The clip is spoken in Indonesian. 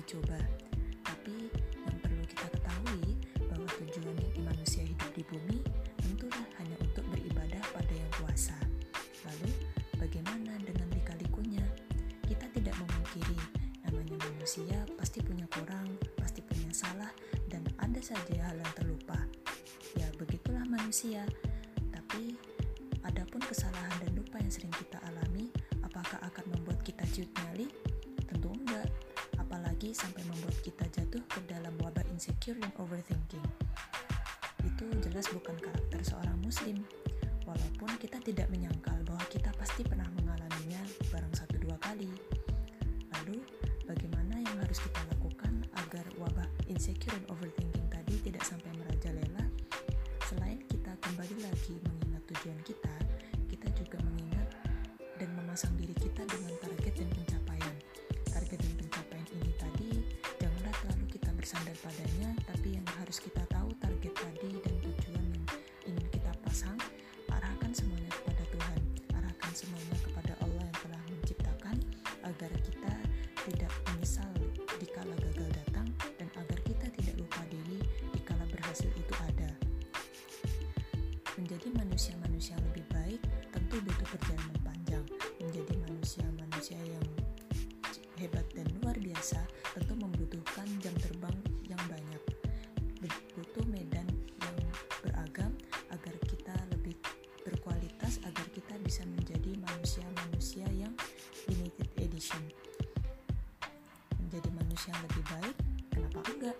dicoba. Tapi yang perlu kita ketahui bahwa tujuan manusia hidup di bumi tentulah hanya untuk beribadah pada yang kuasa. Lalu, bagaimana dengan dikalikunya? Kita tidak memungkiri namanya manusia pasti punya kurang, pasti punya salah, dan ada saja hal yang terlupa. Ya, begitulah manusia. Tapi, adapun kesalahan dan lupa yang sering kita alami, Sampai membuat kita jatuh ke dalam wabah insecure dan overthinking. Itu jelas bukan karakter seorang muslim. Walaupun kita tidak menyangkal bahwa kita pasti pernah mengalaminya barang satu dua kali. Lalu, bagaimana yang harus kita lakukan agar wabah insecure dan overthinking tadi tidak sampai merajalela? Selain kita kembali lagi mengingat tujuan kita, kita juga mengingat dan memasang diri kita dengan target dan pencapaian. Bersandar padanya, tapi yang harus kita tahu target tadi dan tujuan yang ingin kita pasang, arahkan semuanya kepada Tuhan, arahkan semuanya kepada Allah yang telah menciptakan agar kita tidak menyesal dikala gagal datang dan agar kita tidak lupa diri dikala berhasil itu ada. Menjadi manusia-manusia yang lebih baik tentu butuh perjalanan panjang. Menjadi manusia-manusia yang hebat dan luar biasa tentu mission menjadi manusia yang lebih baik kenapa enggak?